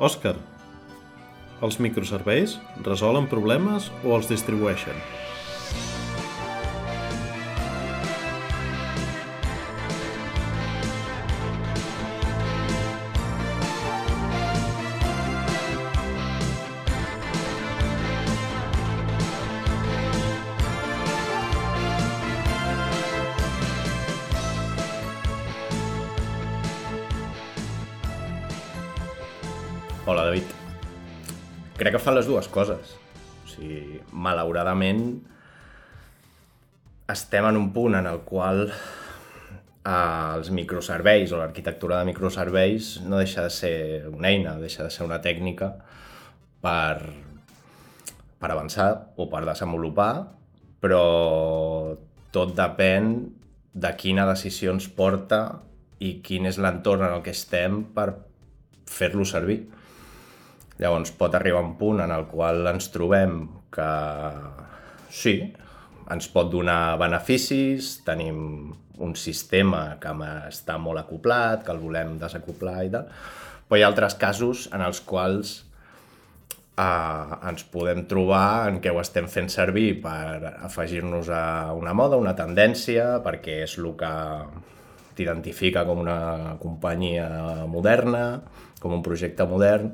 Òscar, els microserveis resolen problemes o els distribueixen? Fan les dues coses. O sigui, malauradament, estem en un punt en el qual eh, els microserveis o l'arquitectura de microserveis no deixa de ser una eina, deixa de ser una tècnica per, per avançar o per desenvolupar, però tot depèn de quina decisió ens porta i quin és l'entorn en el que estem per fer-lo servir. Llavors pot arribar un punt en el qual ens trobem que sí, ens pot donar beneficis, tenim un sistema que està molt acoplat, que el volem desacoplar i tal, però hi ha altres casos en els quals eh, ens podem trobar en què ho estem fent servir per afegir-nos a una moda, una tendència, perquè és el que t'identifica com una companyia moderna, com un projecte modern,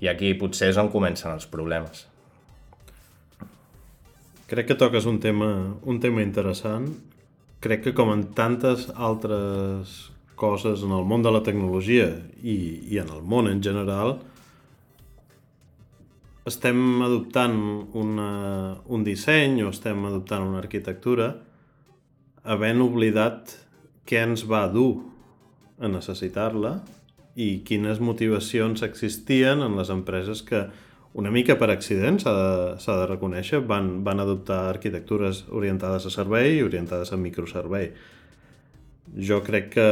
i aquí potser és on comencen els problemes. Crec que toques un tema, un tema interessant. Crec que com en tantes altres coses en el món de la tecnologia i, i en el món en general, estem adoptant una, un disseny o estem adoptant una arquitectura havent oblidat què ens va dur a necessitar-la i quines motivacions existien en les empreses que una mica per accident, s'ha de, de reconèixer, van, van adoptar arquitectures orientades a servei i orientades a microservei. Jo crec, que,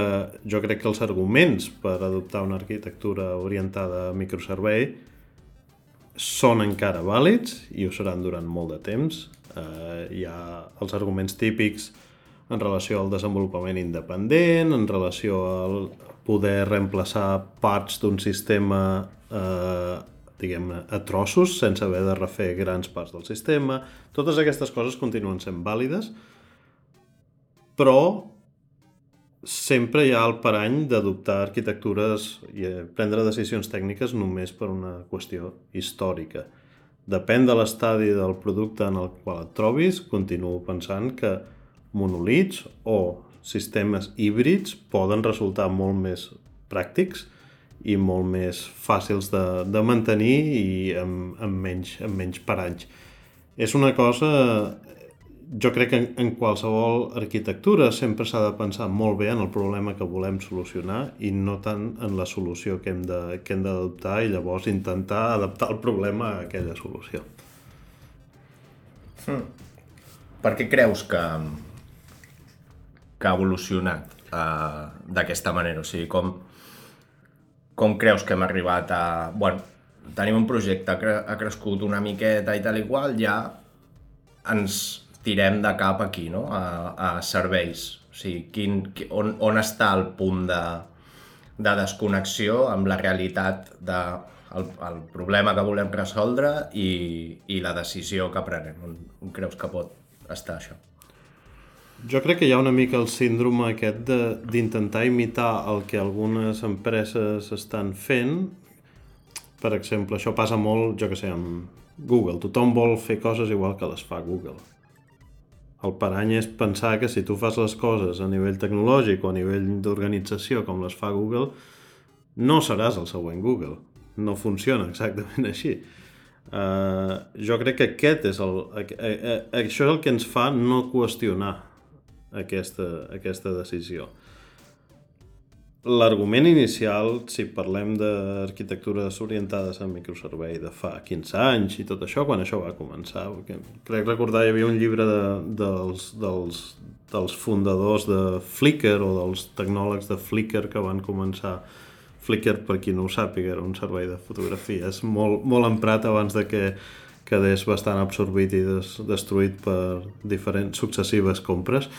jo crec que els arguments per adoptar una arquitectura orientada a microservei són encara vàlids i ho seran durant molt de temps. Eh, hi ha els arguments típics en relació al desenvolupament independent, en relació al poder reemplaçar parts d'un sistema eh, diguem a trossos, sense haver de refer grans parts del sistema. Totes aquestes coses continuen sent vàlides, però sempre hi ha el parany d'adoptar arquitectures i prendre decisions tècniques només per una qüestió històrica. Depèn de l'estadi del producte en el qual et trobis, continuo pensant que monolits o sistemes híbrids poden resultar molt més pràctics i molt més fàcils de, de mantenir i amb, amb, menys, amb menys paranys. És una cosa, jo crec que en, en qualsevol arquitectura sempre s'ha de pensar molt bé en el problema que volem solucionar i no tant en la solució que hem d'adoptar i llavors intentar adaptar el problema a aquella solució. Hmm. Per què creus que, que ha evolucionat uh, d'aquesta manera? O sigui, com, com creus que hem arribat a... Bueno, tenim un projecte, cre ha crescut una miqueta i tal i qual, ja ens tirem de cap aquí, no? A, a serveis. O sigui, quin, on, on està el punt de, de desconnexió amb la realitat de el, el problema que volem resoldre i, i la decisió que prenem. On, on creus que pot estar això? Jo crec que hi ha una mica el síndrome aquest d'intentar imitar el que algunes empreses estan fent. Per exemple, això passa molt, jo que sé, amb Google. Tothom vol fer coses igual que les fa Google. El parany és pensar que si tu fas les coses a nivell tecnològic o a nivell d'organització com les fa Google, no seràs el següent Google. No funciona exactament així. Uh, jo crec que aquest és el, uh, uh, això és el que ens fa no qüestionar aquesta, aquesta decisió. L'argument inicial, si parlem d'arquitectures orientades a microservei de fa 15 anys i tot això, quan això va començar, crec recordar hi havia un llibre de, dels, dels, dels fundadors de Flickr o dels tecnòlegs de Flickr que van començar Flickr, per qui no ho sàpiga, era un servei de fotografies molt, molt emprat abans de que quedés bastant absorbit i des, destruït per diferents successives compres.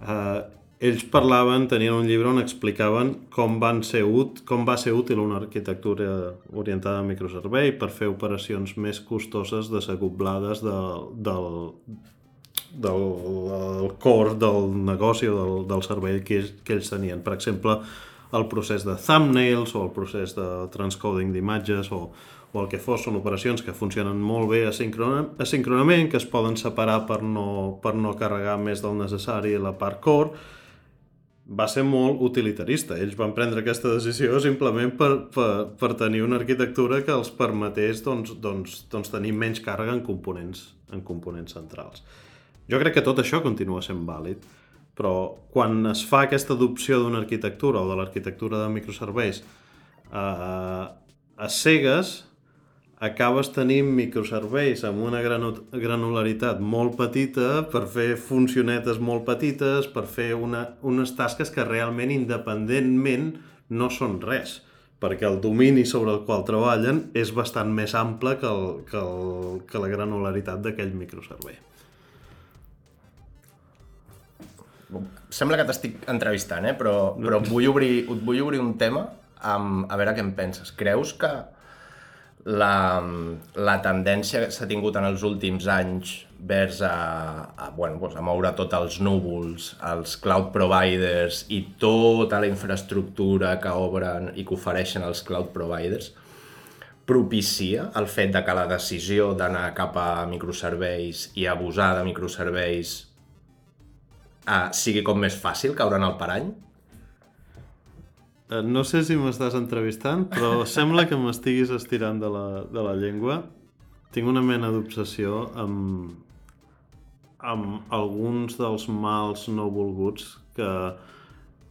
Uh, ells parlaven, tenien un llibre on explicaven com, van ser ut, com va ser útil una arquitectura orientada a microservei per fer operacions més costoses desacoblades del, del, del, del core del negoci o del, del servei que, que ells tenien. Per exemple, el procés de thumbnails o el procés de transcoding d'imatges o, o el que fos, són operacions que funcionen molt bé asíncronament, que es poden separar per no, per no carregar més del necessari la part core, va ser molt utilitarista. Ells van prendre aquesta decisió simplement per, per, per tenir una arquitectura que els permetés doncs, doncs, doncs tenir menys càrrega en components, en components centrals. Jo crec que tot això continua sent vàlid, però quan es fa aquesta adopció d'una arquitectura o de l'arquitectura de microserveis eh, a cegues, acabes tenint microserveis amb una granularitat molt petita per fer funcionetes molt petites, per fer una, unes tasques que realment independentment no són res perquè el domini sobre el qual treballen és bastant més ample que, el, que, el, que la granularitat d'aquell microservei. Sembla que t'estic entrevistant, eh? però, però vull obrir, et vull obrir un tema amb, a veure què en penses. Creus que la, la tendència que s'ha tingut en els últims anys vers a, a, bueno, doncs a moure tots els núvols, els cloud providers i tota la infraestructura que obren i que ofereixen els cloud providers, propicia el fet de que la decisió d'anar cap a microserveis i abusar de microserveis eh, sigui com més fàcil caure en el parany? Eh, no sé si m'estàs entrevistant, però sembla que m'estiguis estirant de la, de la llengua. Tinc una mena d'obsessió amb, amb alguns dels mals no volguts que,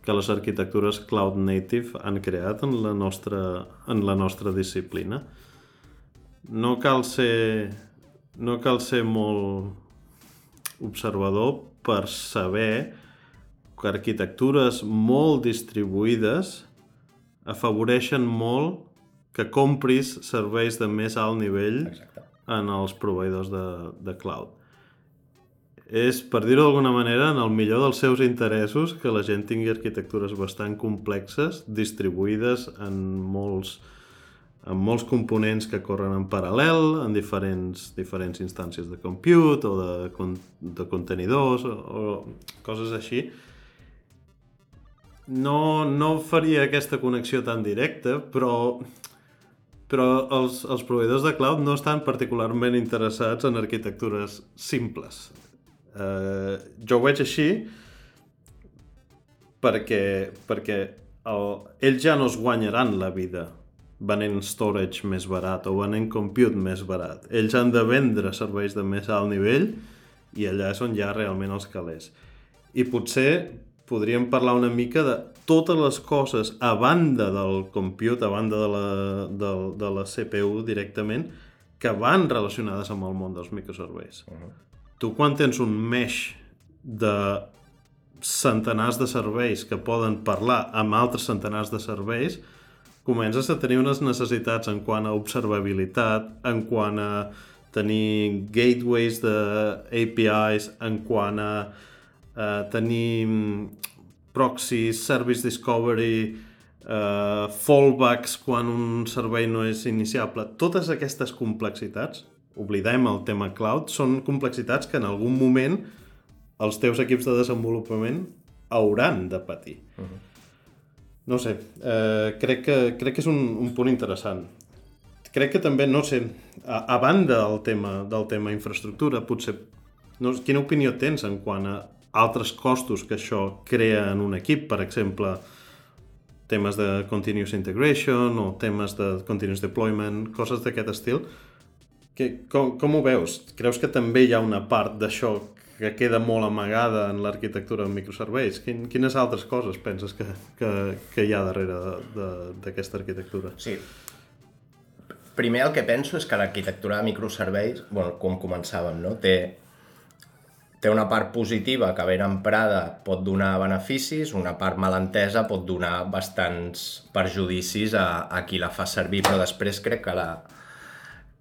que les arquitectures cloud native han creat en la nostra, en la nostra disciplina. No cal ser, no cal ser molt observador per saber que arquitectures molt distribuïdes afavoreixen molt que compris serveis de més alt nivell Exacte. en els proveïdors de, de cloud. És, per dir-ho d'alguna manera, en el millor dels seus interessos que la gent tingui arquitectures bastant complexes, distribuïdes en molts, en molts components que corren en paral·lel, en diferents, diferents instàncies de compute o de, de contenidors o, o coses així, no, no faria aquesta connexió tan directa, però, però els, els proveïdors de cloud no estan particularment interessats en arquitectures simples. Uh, jo ho veig així perquè, perquè el, ells ja no es guanyaran la vida venent storage més barat o venent compute més barat. Ells han de vendre serveis de més alt nivell i allà és on hi ha realment els calés. I potser podríem parlar una mica de totes les coses a banda del compute, a banda de la, de, de la CPU directament, que van relacionades amb el món dels microserveis. Uh -huh. Tu quan tens un mesh de centenars de serveis que poden parlar amb altres centenars de serveis, comences a tenir unes necessitats en quant a observabilitat, en quant a tenir gateways de APIs, en quant a eh, tenim proxies, service discovery, eh, fallbacks quan un servei no és iniciable. Totes aquestes complexitats, oblidem el tema cloud, són complexitats que en algun moment els teus equips de desenvolupament hauran de patir. Uh -huh. No sé, eh, crec, que, crec que és un, un punt interessant. Crec que també, no sé, a, a banda del tema, del tema infraestructura, potser, no, quina opinió tens en quant a altres costos que això crea en un equip, per exemple, temes de continuous integration o temes de continuous deployment, coses d'aquest estil. Que, com, com ho veus? Creus que també hi ha una part d'això que queda molt amagada en l'arquitectura de microserveis? Quin, quines altres coses penses que, que, que hi ha darrere d'aquesta arquitectura? Sí. Primer el que penso és que l'arquitectura de microserveis, bueno, com començàvem, no? té té una part positiva que ben emprada pot donar beneficis, una part malentesa pot donar bastants perjudicis a, a qui la fa servir, però després crec que, la,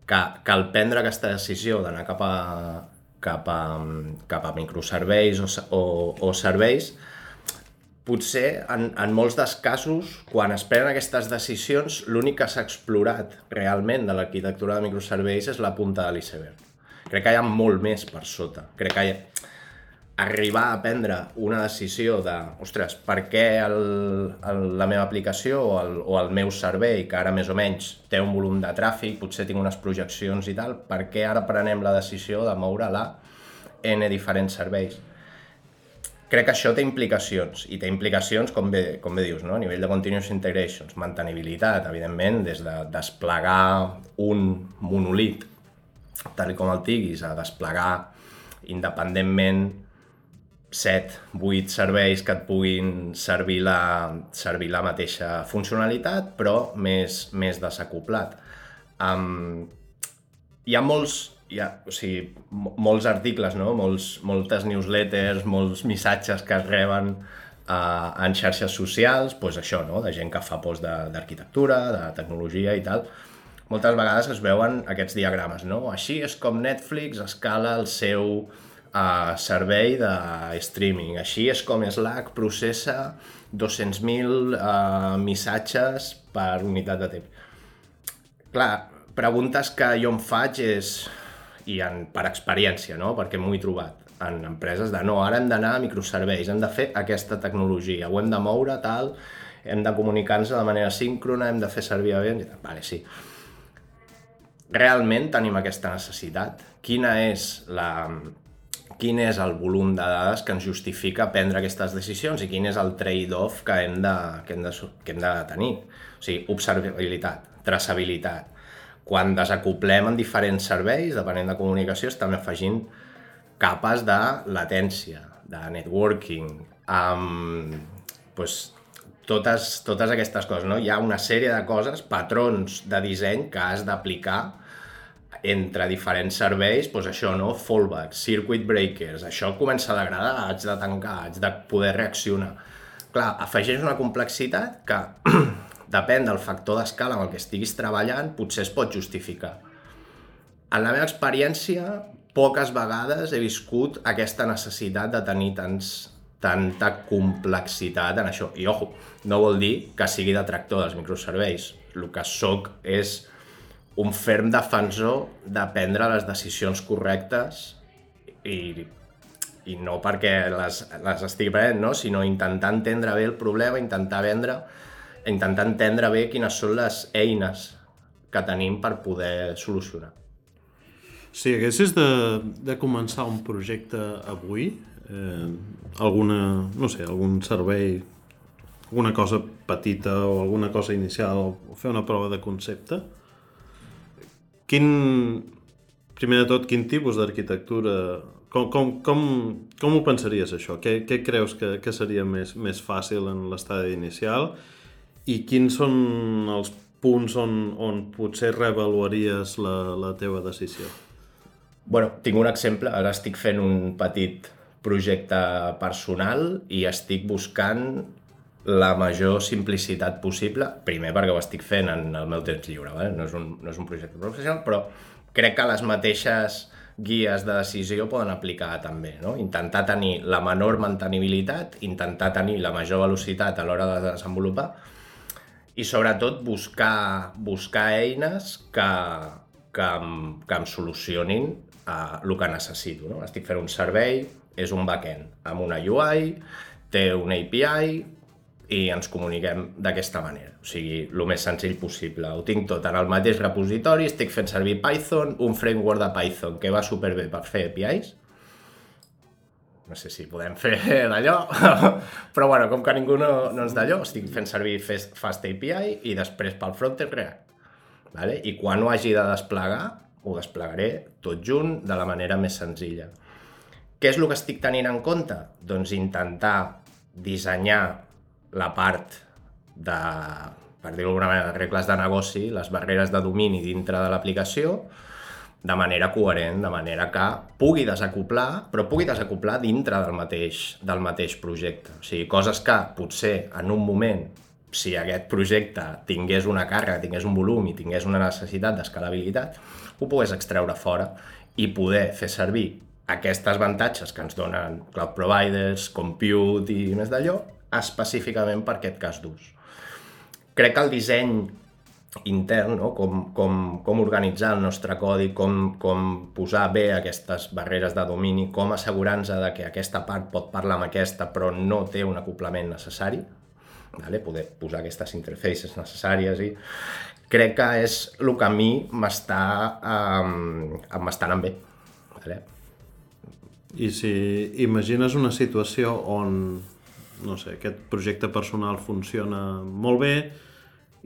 que, que prendre aquesta decisió d'anar cap, a, cap, a, cap a microserveis o, o, o serveis, potser en, en molts dels casos, quan es prenen aquestes decisions, l'únic que s'ha explorat realment de l'arquitectura de microserveis és la punta de l'iceberg. Crec que hi ha molt més per sota. Crec que hi ha... arribar a prendre una decisió de, ostres, per què el, el, la meva aplicació o el, o el meu servei, que ara més o menys té un volum de tràfic, potser tinc unes projeccions i tal, per què ara prenem la decisió de moure-la N diferents serveis? crec que això té implicacions, i té implicacions, com bé, com bé dius, no? a nivell de continuous integrations, mantenibilitat, evidentment, des de desplegar un monolit, tal com el tinguis, a desplegar independentment 7, 8 serveis que et puguin servir la, servir la mateixa funcionalitat, però més, més desacoplat. Um, hi ha molts, hi ha, o sigui, molts articles, no? molts, moltes newsletters, molts missatges que es reben uh, en xarxes socials, pues això, no? de gent que fa post d'arquitectura, de, de tecnologia i tal, moltes vegades es veuen aquests diagrames, no? Així és com Netflix escala el seu uh, servei de streaming, així és com Slack processa 200.000 uh, missatges per unitat de temps. Clar, preguntes que jo em faig és, i en, per experiència, no? perquè m'ho he trobat en empreses de no, ara hem d'anar a microserveis, hem de fer aquesta tecnologia, ho hem de moure, tal, hem de comunicar-nos de manera síncrona, hem de fer servir tal. Vale, sí. Realment tenim aquesta necessitat? Quina és la, quin és el volum de dades que ens justifica prendre aquestes decisions i quin és el trade-off que, hem de, que, hem de, que hem de tenir. O sigui, observabilitat, traçabilitat, quan desacoplem en diferents serveis, depenent de comunicació, estem afegint capes de latència, de networking, amb pues, totes, totes aquestes coses. No? Hi ha una sèrie de coses, patrons de disseny que has d'aplicar entre diferents serveis, doncs això, no? fallbacks, circuit breakers, això comença a degradar, haig de tancar, haig de poder reaccionar. Clar, afegeix una complexitat que depèn del factor d'escala amb el que estiguis treballant, potser es pot justificar. En la meva experiència, poques vegades he viscut aquesta necessitat de tenir tants, tanta complexitat en això. I, ojo, no vol dir que sigui detractor dels microserveis. El que sóc és un ferm defensor de prendre les decisions correctes i, i no perquè les, les estigui prenent, no? sinó intentar entendre bé el problema, intentar vendre intentar entendre bé quines són les eines que tenim per poder solucionar. Si haguessis de, de començar un projecte avui, eh, alguna, no sé, algun servei, alguna cosa petita o alguna cosa inicial, o fer una prova de concepte, quin, primer de tot, quin tipus d'arquitectura com, com, com, com ho pensaries, això? Què, què creus que, que seria més, més fàcil en l'estadi inicial i quins són els punts on, on potser reavaluaries la, la teva decisió? bueno, tinc un exemple. Ara estic fent un petit projecte personal i estic buscant la major simplicitat possible, primer perquè ho estic fent en el meu temps lliure, ¿vale? no, és un, no és un projecte professional, però crec que les mateixes guies de decisió poden aplicar també. No? Intentar tenir la menor mantenibilitat, intentar tenir la major velocitat a l'hora de desenvolupar i sobretot buscar, buscar eines que, que, em, que em solucionin uh, el que necessito. No? Estic fent un servei, és un backend amb una UI, té una API i ens comuniquem d'aquesta manera. O sigui, el més senzill possible. Ho tinc tot en el mateix repositori, estic fent servir Python, un framework de Python que va superbé per fer APIs, no sé si podem fer d'allò, però bueno, com que ningú no, no ens d'allò, estic fent servir Fast API i després pel frontend React. Vale? I quan ho hagi de desplegar, ho desplegaré tot junt de la manera més senzilla. Què és el que estic tenint en compte? Doncs intentar dissenyar la part de, per dir-ho d'alguna manera, regles de negoci, les barreres de domini dintre de l'aplicació, de manera coherent, de manera que pugui desacoplar, però pugui desacoplar dintre del mateix, del mateix projecte. O sigui, coses que potser en un moment, si aquest projecte tingués una càrrega, tingués un volum i tingués una necessitat d'escalabilitat, ho pogués extreure fora i poder fer servir aquestes avantatges que ens donen cloud providers, compute i més d'allò, específicament per aquest cas d'ús. Crec que el disseny intern, no? com, com, com organitzar el nostre codi, com, com posar bé aquestes barreres de domini, com assegurar-nos que aquesta part pot parlar amb aquesta però no té un acoplament necessari, vale? poder posar aquestes interfaces necessàries i crec que és el que a mi m'està um, anant bé. Vale? I si imagines una situació on no sé, aquest projecte personal funciona molt bé,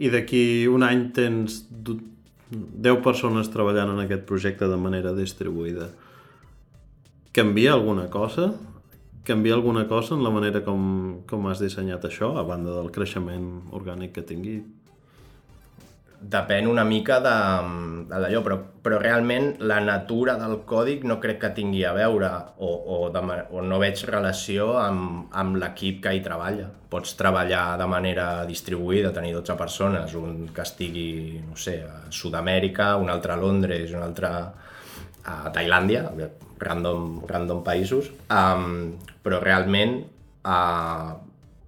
i d'aquí un any tens 10 persones treballant en aquest projecte de manera distribuïda. Canvia alguna cosa? Canvia alguna cosa en la manera com, com has dissenyat això, a banda del creixement orgànic que tingui? Depèn una mica de, de d'allò, però, però realment la natura del còdic no crec que tingui a veure o, o, de, o no veig relació amb, amb l'equip que hi treballa. Pots treballar de manera distribuïda, tenir 12 persones, un que estigui, no sé, a Sud-amèrica, un altre a Londres, un altre a Tailàndia, random, random països, um, però realment uh,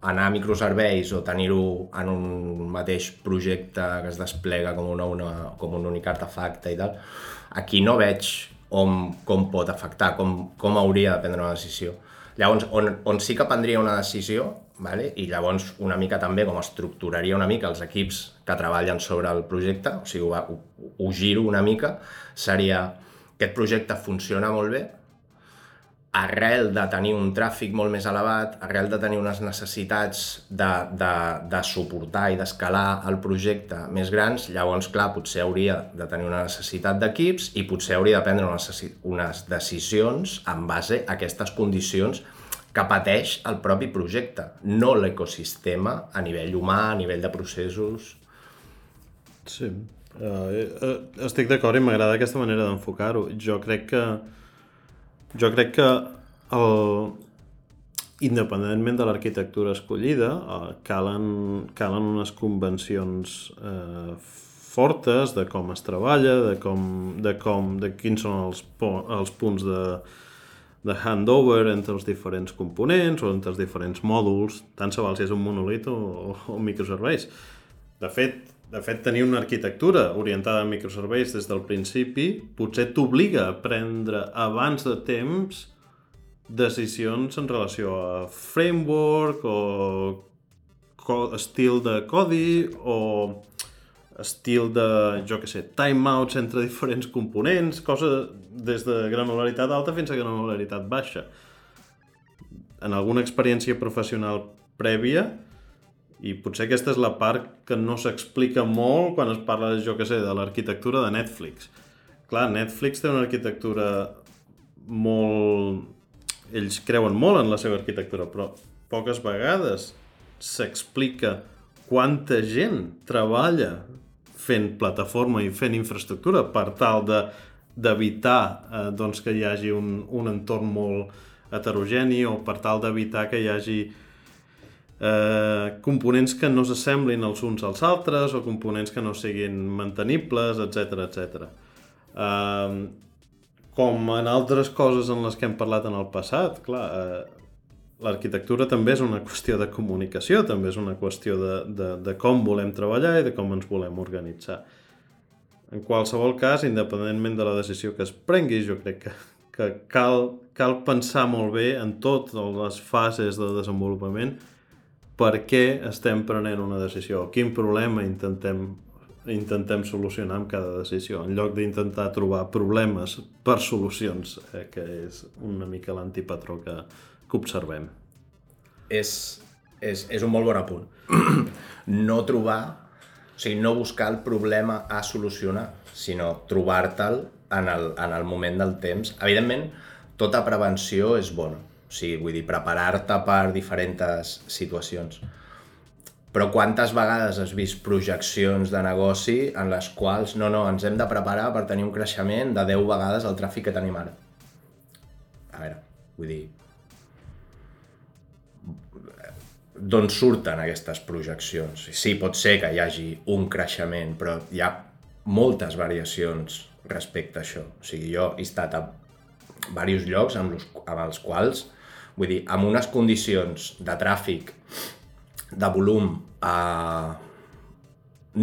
anar a microserveis o tenir-ho en un mateix projecte que es desplega com, una, una, com un únic artefacte i tal, aquí no veig on, com pot afectar, com, com hauria de prendre una decisió. Llavors, on, on sí que prendria una decisió, vale? i llavors una mica també com estructuraria una mica els equips que treballen sobre el projecte, o sigui, ho, ho, ho giro una mica, seria aquest projecte funciona molt bé, arrel de tenir un tràfic molt més elevat, arrel de tenir unes necessitats de, de, de suportar i d'escalar el projecte més grans, llavors, clar, potser hauria de tenir una necessitat d'equips i potser hauria de prendre unes, unes decisions en base a aquestes condicions que pateix el propi projecte, no l'ecosistema a nivell humà, a nivell de processos... Sí, uh, estic d'acord i m'agrada aquesta manera d'enfocar-ho. Jo crec que jo crec que el, independentment de l'arquitectura escollida, eh, calen, calen unes convencions eh, fortes de com es treballa, de, com, de, com, de quins són els, els punts de, de handover entre els diferents components o entre els diferents mòduls, tant se val si és un monolit o, o, o microserveis. De fet, de fet, tenir una arquitectura orientada a microserveis des del principi potser t'obliga a prendre abans de temps decisions en relació a framework o estil de codi o estil de, jo que sé, timeouts entre diferents components, cosa des de granularitat alta fins a granularitat baixa. En alguna experiència professional prèvia, i potser aquesta és la part que no s'explica molt quan es parla, jo que sé, de l'arquitectura de Netflix. Clar, Netflix té una arquitectura molt... Ells creuen molt en la seva arquitectura, però poques vegades s'explica quanta gent treballa fent plataforma i fent infraestructura per tal de d'evitar eh, doncs que hi hagi un, un entorn molt heterogeni o per tal d'evitar que hi hagi eh, components que no s'assemblin els uns als altres o components que no siguin mantenibles, etc etc. Eh, com en altres coses en les que hem parlat en el passat, clar, eh, l'arquitectura també és una qüestió de comunicació, també és una qüestió de, de, de com volem treballar i de com ens volem organitzar. En qualsevol cas, independentment de la decisió que es prengui, jo crec que, que cal, cal pensar molt bé en totes les fases de desenvolupament per què estem prenent una decisió, quin problema intentem, intentem solucionar amb cada decisió, en lloc d'intentar trobar problemes per solucions, eh, que és una mica l'antipatró que, que observem. És, és, és un molt bon apunt. no trobar, o sigui, no buscar el problema a solucionar, sinó trobar-te'l en, el, en el moment del temps. Evidentment, tota prevenció és bona, o sigui, vull dir, preparar-te per diferents situacions. Però quantes vegades has vist projeccions de negoci en les quals, no, no, ens hem de preparar per tenir un creixement de 10 vegades el tràfic que tenim ara? A veure, vull dir, d'on surten aquestes projeccions? Sí, pot ser que hi hagi un creixement, però hi ha moltes variacions respecte a això. O sigui, jo he estat a diversos llocs amb, los, els quals Vull dir, amb unes condicions de tràfic de volum eh,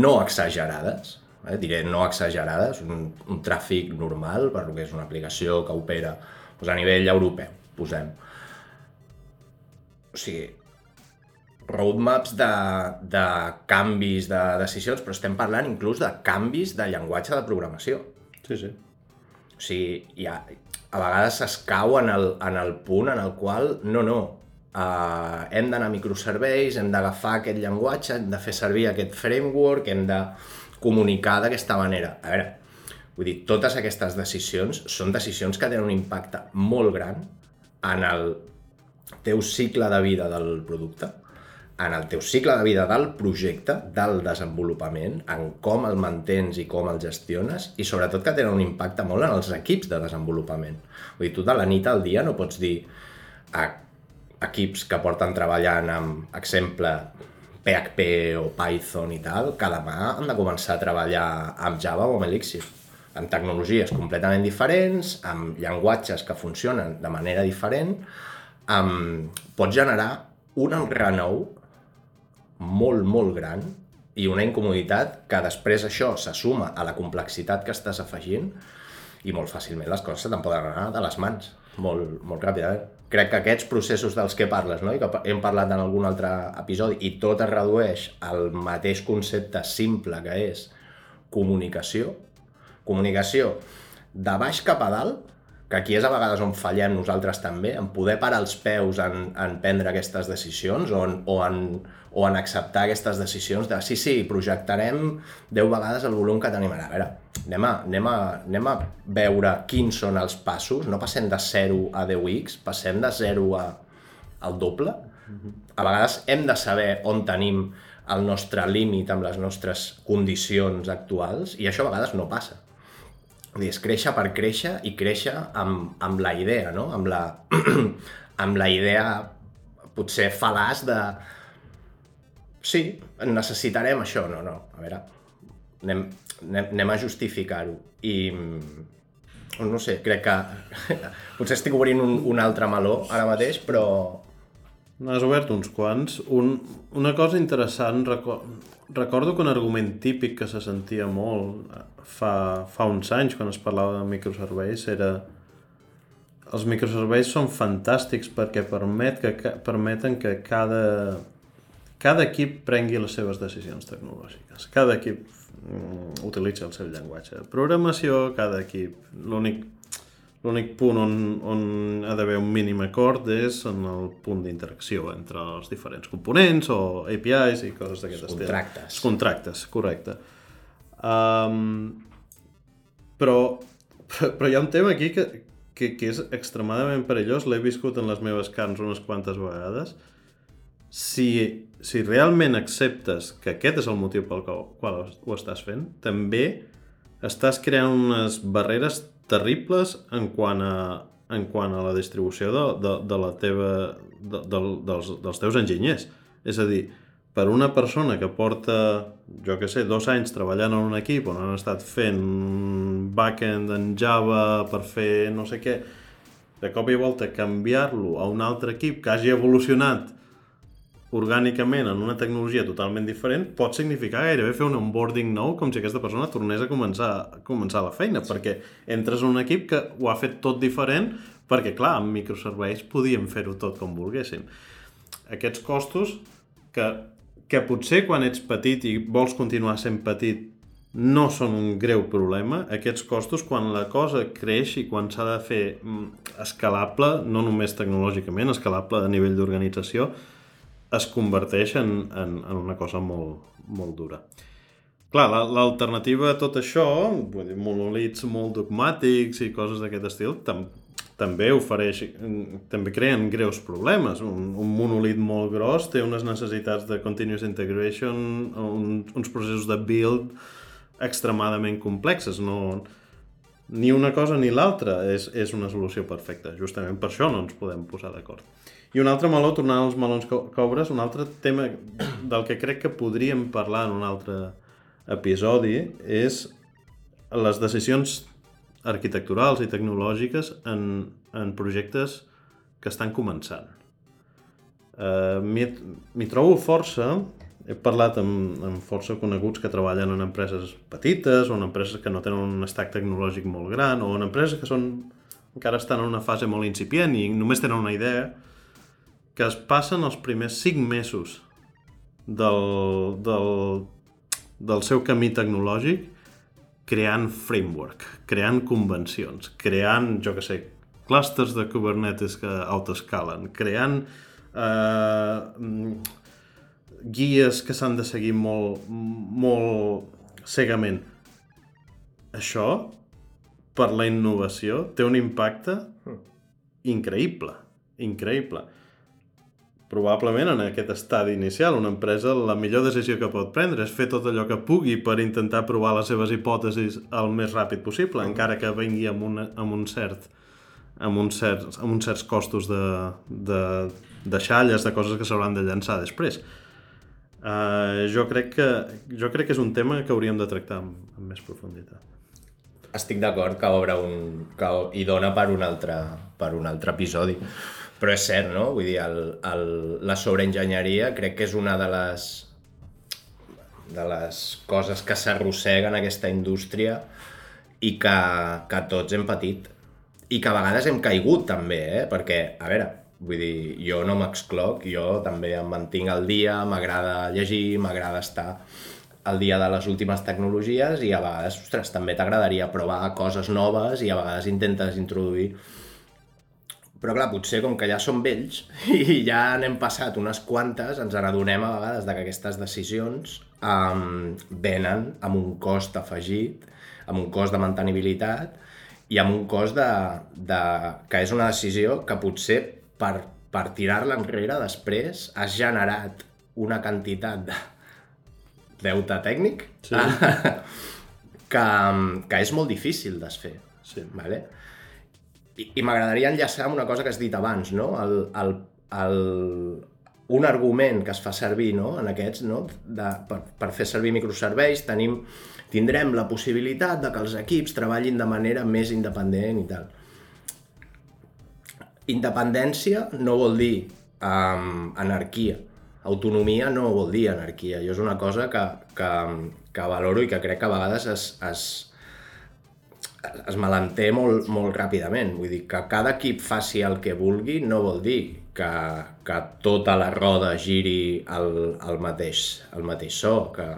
no exagerades, eh, diré no exagerades, un, un tràfic normal per lo que és una aplicació que opera doncs, a nivell europeu, posem. O sigui, roadmaps de, de canvis de decisions, però estem parlant inclús de canvis de llenguatge de programació. Sí, sí. O sigui, ja, a vegades es cau en el, en el punt en el qual, no, no, uh, hem d'anar a microserveis, hem d'agafar aquest llenguatge, hem de fer servir aquest framework, hem de comunicar d'aquesta manera. A veure, vull dir, totes aquestes decisions són decisions que tenen un impacte molt gran en el teu cicle de vida del producte, en el teu cicle de vida del projecte, del desenvolupament, en com el mantens i com el gestiones, i sobretot que tenen un impacte molt en els equips de desenvolupament. Vull dir, tu de la nit al dia no pots dir a equips que porten treballant amb, exemple, PHP o Python i tal, que demà han de començar a treballar amb Java o amb Elixir amb tecnologies completament diferents, amb llenguatges que funcionen de manera diferent, amb... pot generar un renou molt, molt gran i una incomoditat que després això se suma a la complexitat que estàs afegint i molt fàcilment les coses se te'n poden anar de les mans, molt, molt ràpidament. Crec que aquests processos dels que parles, no? i que hem parlat en algun altre episodi, i tot es redueix al mateix concepte simple que és comunicació, comunicació de baix cap a dalt, que aquí és a vegades on fallem nosaltres també, en poder parar els peus en, en prendre aquestes decisions o en, o, en, o en acceptar aquestes decisions de sí, sí, projectarem 10 vegades el volum que tenim. A veure, anem a, anem a, anem a veure quins són els passos, no passem de 0 a 10x, passem de 0 a, al doble. A vegades hem de saber on tenim el nostre límit amb les nostres condicions actuals i això a vegades no passa és créixer per créixer i créixer amb, amb la idea, no? Amb la, amb la idea potser fal·laç de sí, necessitarem això, no, no, a veure, anem, anem, anem a justificar-ho i no sé, crec que potser estic obrint un, un altre meló ara mateix, però... N'has obert uns quants. Un, una cosa interessant, recordo que un argument típic que se sentia molt fa, fa uns anys, quan es parlava de microserveis, era els microserveis són fantàstics perquè permet que, que, permeten que cada, cada equip prengui les seves decisions tecnològiques. Cada equip mm, utilitza el seu llenguatge de programació, cada equip... L'únic L'únic punt on, on ha d'haver un mínim acord és en el punt d'interacció entre els diferents components o APIs i coses d'aquest estil. Contractes. Els contractes, correcte. Um, però, però hi ha un tema aquí que, que, que és extremadament perillós, l'he viscut en les meves carns unes quantes vegades. Si, si realment acceptes que aquest és el motiu pel qual ho estàs fent, també estàs creant unes barreres terribles en quant a, en quant a la distribució de, de, de la teva, de, de, dels, dels teus enginyers. És a dir, per una persona que porta, jo que sé, dos anys treballant en un equip on han estat fent backend en Java per fer no sé què, de cop i volta canviar-lo a un altre equip que hagi evolucionat orgànicament en una tecnologia totalment diferent pot significar gairebé fer un onboarding nou com si aquesta persona tornés a començar, a començar la feina, sí. perquè entres en un equip que ho ha fet tot diferent perquè, clar, amb microserveis podíem fer-ho tot com volguessin. Aquests costos que que potser quan ets petit i vols continuar sent petit no són un greu problema, aquests costos, quan la cosa creix i quan s'ha de fer mm, escalable, no només tecnològicament, escalable a nivell d'organització, es converteix en, en, en una cosa molt, molt dura. Clar, l'alternativa a tot això, vull dir, monolits molt dogmàtics i coses d'aquest estil, tam també ofereix, també creen greus problemes. Un, un monolit molt gros té unes necessitats de continuous integration, un, uns processos de build extremadament complexes. No, ni una cosa ni l'altra és, és una solució perfecta. Justament per això no ens podem posar d'acord. I un altre meló, tornant als melons cobres, un altre tema del que crec que podríem parlar en un altre episodi és les decisions arquitecturals i tecnològiques en, en projectes que estan començant. Uh, M'hi trobo força, he parlat amb, amb força coneguts que treballen en empreses petites o en empreses que no tenen un stack tecnològic molt gran o en empreses que són encara estan en una fase molt incipient i només tenen una idea que es passen els primers 5 mesos del, del, del seu camí tecnològic creant framework, creant convencions, creant, jo que sé, clústers de Kubernetes que autoescalen, creant eh, guies que s'han de seguir molt, molt cegament. Això, per la innovació, té un impacte increïble, increïble probablement en aquest estadi inicial, una empresa la millor decisió que pot prendre és fer tot allò que pugui per intentar provar les seves hipòtesis el més ràpid possible, mm. encara que vengui amb, una, amb un cert amb uns certs, amb uns certs costos de, de, de xalles, de coses que s'hauran de llançar després. Uh, jo, crec que, jo crec que és un tema que hauríem de tractar amb, amb més profunditat. Estic d'acord que obre un... que hi dona per un altre, per un altre episodi. Però és cert, no? Vull dir, el, el, la sobreenginyeria crec que és una de les de les coses que s'arrosseguen aquesta indústria i que, que tots hem patit. I que a vegades hem caigut també, eh? Perquè, a veure, vull dir, jo no m'excloc, jo també em mantinc al dia, m'agrada llegir, m'agrada estar al dia de les últimes tecnologies i a vegades, ostres, també t'agradaria provar coses noves i a vegades intentes introduir però clar, potser com que ja som vells i ja n'hem passat unes quantes, ens adonem a vegades de que aquestes decisions um, venen amb un cost afegit, amb un cost de mantenibilitat i amb un cost de, de, que és una decisió que potser per, per tirar-la enrere després has generat una quantitat de deute tècnic sí. que, que és molt difícil desfer. Sí. Vale? I, i m'agradaria enllaçar amb una cosa que has dit abans, no? El, el, el, un argument que es fa servir no? en aquests, no? de, per, per fer servir microserveis, tenim, tindrem la possibilitat de que els equips treballin de manera més independent i tal. Independència no vol dir um, anarquia. Autonomia no vol dir anarquia. Jo és una cosa que, que, que valoro i que crec que a vegades es, es, es malentén molt, molt ràpidament. Vull dir, que cada equip faci el que vulgui no vol dir que, que tota la roda giri el, el, mateix, el mateix so. Que...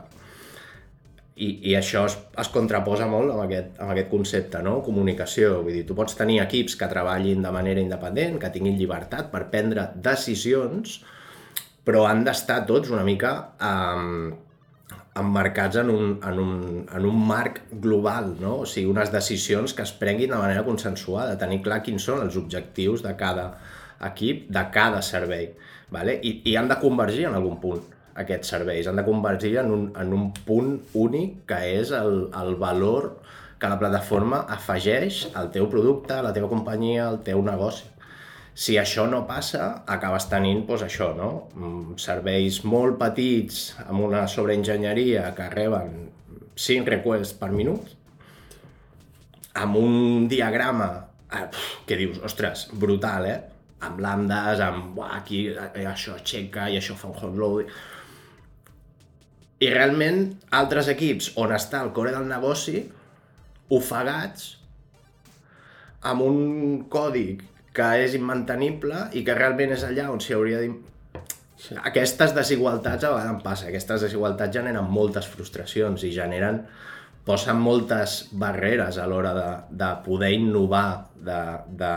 I, I això es, es contraposa molt amb aquest, amb aquest concepte, no? Comunicació. Vull dir, tu pots tenir equips que treballin de manera independent, que tinguin llibertat per prendre decisions, però han d'estar tots una mica... Eh, emmarcats en un, en, un, en un marc global, no? o sigui, unes decisions que es prenguin de manera consensuada, tenir clar quins són els objectius de cada equip, de cada servei, vale? I, i han de convergir en algun punt aquests serveis, han de convergir en un, en un punt únic que és el, el valor que la plataforma afegeix al teu producte, a la teva companyia, al teu negoci. Si això no passa, acabes tenint doncs, això, no? Mm, serveis molt petits amb una sobreenginyeria que reben 5 requests per minut, amb un diagrama eh, que dius, ostres, brutal, eh? Amb lambdes, amb uah, aquí eh, això aixeca i això fa un hot load. I realment, altres equips on està el core del negoci, ofegats, amb un còdic que és immantenible i que realment és allà on s'hi hauria de... Sí. Aquestes desigualtats a vegades passa, aquestes desigualtats generen moltes frustracions i generen, posen moltes barreres a l'hora de, de poder innovar. De, de...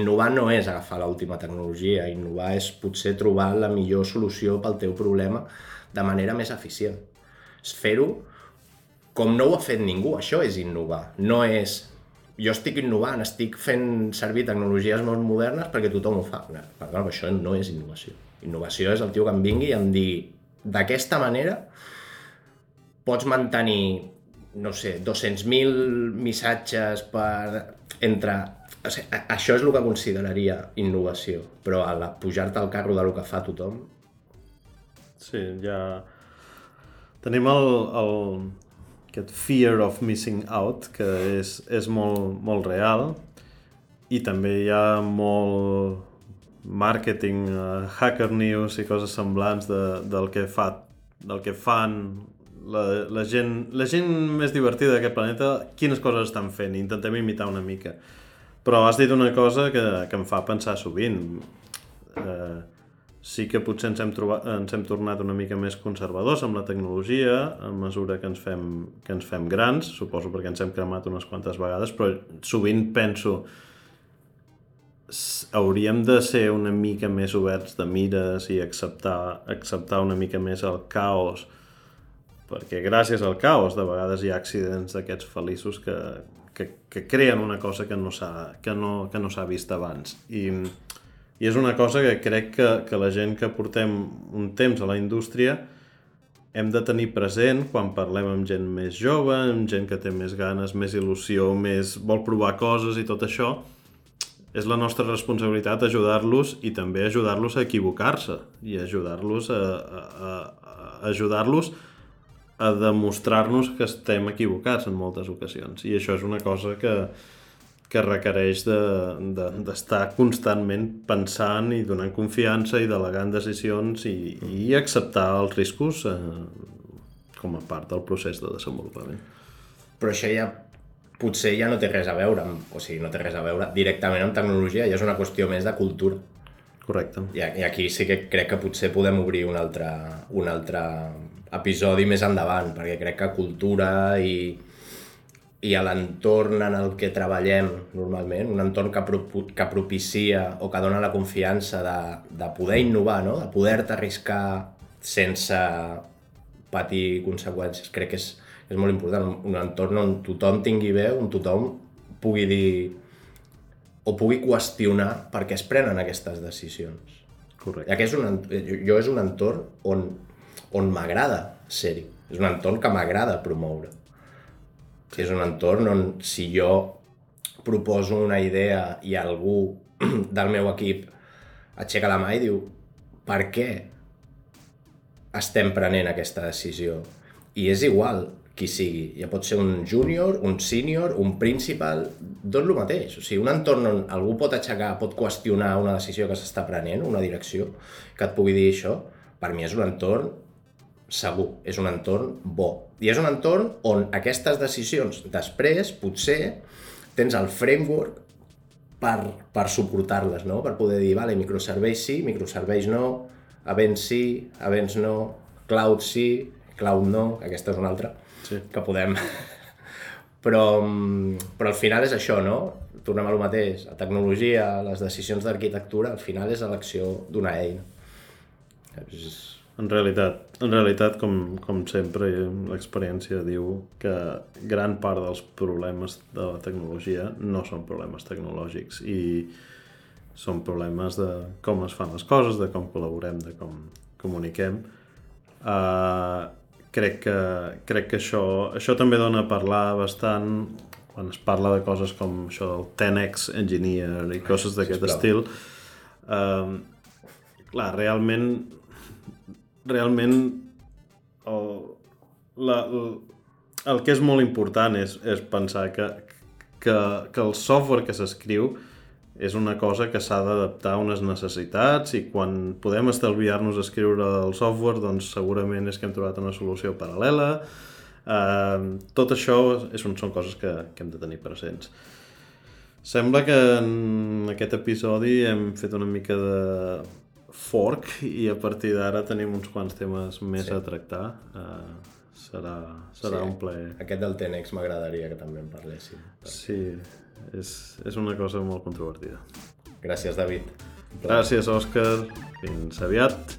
Innovar no és agafar l'última tecnologia, innovar és potser trobar la millor solució pel teu problema de manera més eficient. És fer-ho com no ho ha fet ningú, això és innovar. No és jo estic innovant, estic fent servir tecnologies molt modernes perquè tothom ho fa. Però, clar, això no és innovació. Innovació és el tio que em vingui i em digui d'aquesta manera pots mantenir, no sé, 200.000 missatges per... entre... O sigui, això és el que consideraria innovació, però a pujar-te al carro del que fa tothom... Sí, ja... Tenim el, el, aquest fear of missing out, que és, és molt, molt real, i també hi ha molt, màrqueting, uh, hacker news i coses semblants de, del que fa del que fan la, la, gent, la gent més divertida d'aquest planeta, quines coses estan fent, intentem imitar una mica. Però has dit una cosa que, que em fa pensar sovint. Eh, sí que potser ens hem, trobat, ens hem tornat una mica més conservadors amb la tecnologia a mesura que ens, fem, que ens fem grans, suposo perquè ens hem cremat unes quantes vegades, però sovint penso hauríem de ser una mica més oberts de mires i acceptar, acceptar una mica més el caos perquè gràcies al caos de vegades hi ha accidents d'aquests feliços que, que, que creen una cosa que no s'ha no, que no vist abans. I, i és una cosa que crec que, que la gent que portem un temps a la indústria hem de tenir present quan parlem amb gent més jove, amb gent que té més ganes, més il·lusió, més vol provar coses i tot això, és la nostra responsabilitat ajudar-los i també ajudar-los a equivocar-se i ajudar-los a, a, a, ajudar-los a demostrar-nos que estem equivocats en moltes ocasions. I això és una cosa que, que requereix d'estar de, de, constantment pensant i donant confiança i delegant decisions i, i acceptar els riscos eh, com a part del procés de desenvolupament. Però això ja potser ja no té res a veure, amb, o sigui, no té res a veure directament amb tecnologia, ja és una qüestió més de cultura. Correcte. I, i aquí sí que crec que potser podem obrir un altre, un altre episodi més endavant, perquè crec que cultura i, i a l'entorn en el que treballem normalment, un entorn que, pro, que propicia o que dona la confiança de, de poder innovar, no? de poder-te arriscar sense patir conseqüències, crec que és, és molt important, un entorn on tothom tingui veu, on tothom pugui dir o pugui qüestionar per què es prenen aquestes decisions. Correcte. I aquest és un, jo és un entorn on, on m'agrada ser-hi. És un entorn que m'agrada promoure. És un entorn on si jo proposo una idea i algú del meu equip aixeca la mà i diu per què estem prenent aquesta decisió? I és igual qui sigui. Ja pot ser un júnior, un sènior, un principal, tot el mateix. O sigui, un entorn on algú pot aixecar, pot qüestionar una decisió que s'està prenent, una direcció, que et pugui dir això, per mi és un entorn segur, és un entorn bo. I és un entorn on aquestes decisions després, potser, tens el framework per, per suportar-les, no? per poder dir, vale, microserveis sí, microserveis no, events sí, events no, cloud sí, cloud no, aquesta és una altra sí. que podem... però, però al final és això, no? Tornem a lo mateix. La tecnologia, les decisions d'arquitectura, al final és elecció d'una eina. És... En realitat, en realitat com, com sempre, l'experiència diu que gran part dels problemes de la tecnologia no són problemes tecnològics i són problemes de com es fan les coses, de com col·laborem, de com comuniquem. Uh, crec que, crec que això, això també dona a parlar bastant quan es parla de coses com això del 10x engineer i coses d'aquest estil uh, clar, realment realment el, la, el, que és molt important és, és pensar que, que, que el software que s'escriu és una cosa que s'ha d'adaptar a unes necessitats i quan podem estalviar-nos escriure el software doncs segurament és que hem trobat una solució paral·lela. Uh, tot això és, són coses que, que hem de tenir presents. Sembla que en aquest episodi hem fet una mica de fork i a partir d'ara tenim uns quants temes més sí. a tractar uh, serà, serà sí, un plaer aquest del Tenex m'agradaria que també en parléssim sí, és, és una cosa molt controvertida. Gràcies, David. Gràcies, Òscar. Fins aviat.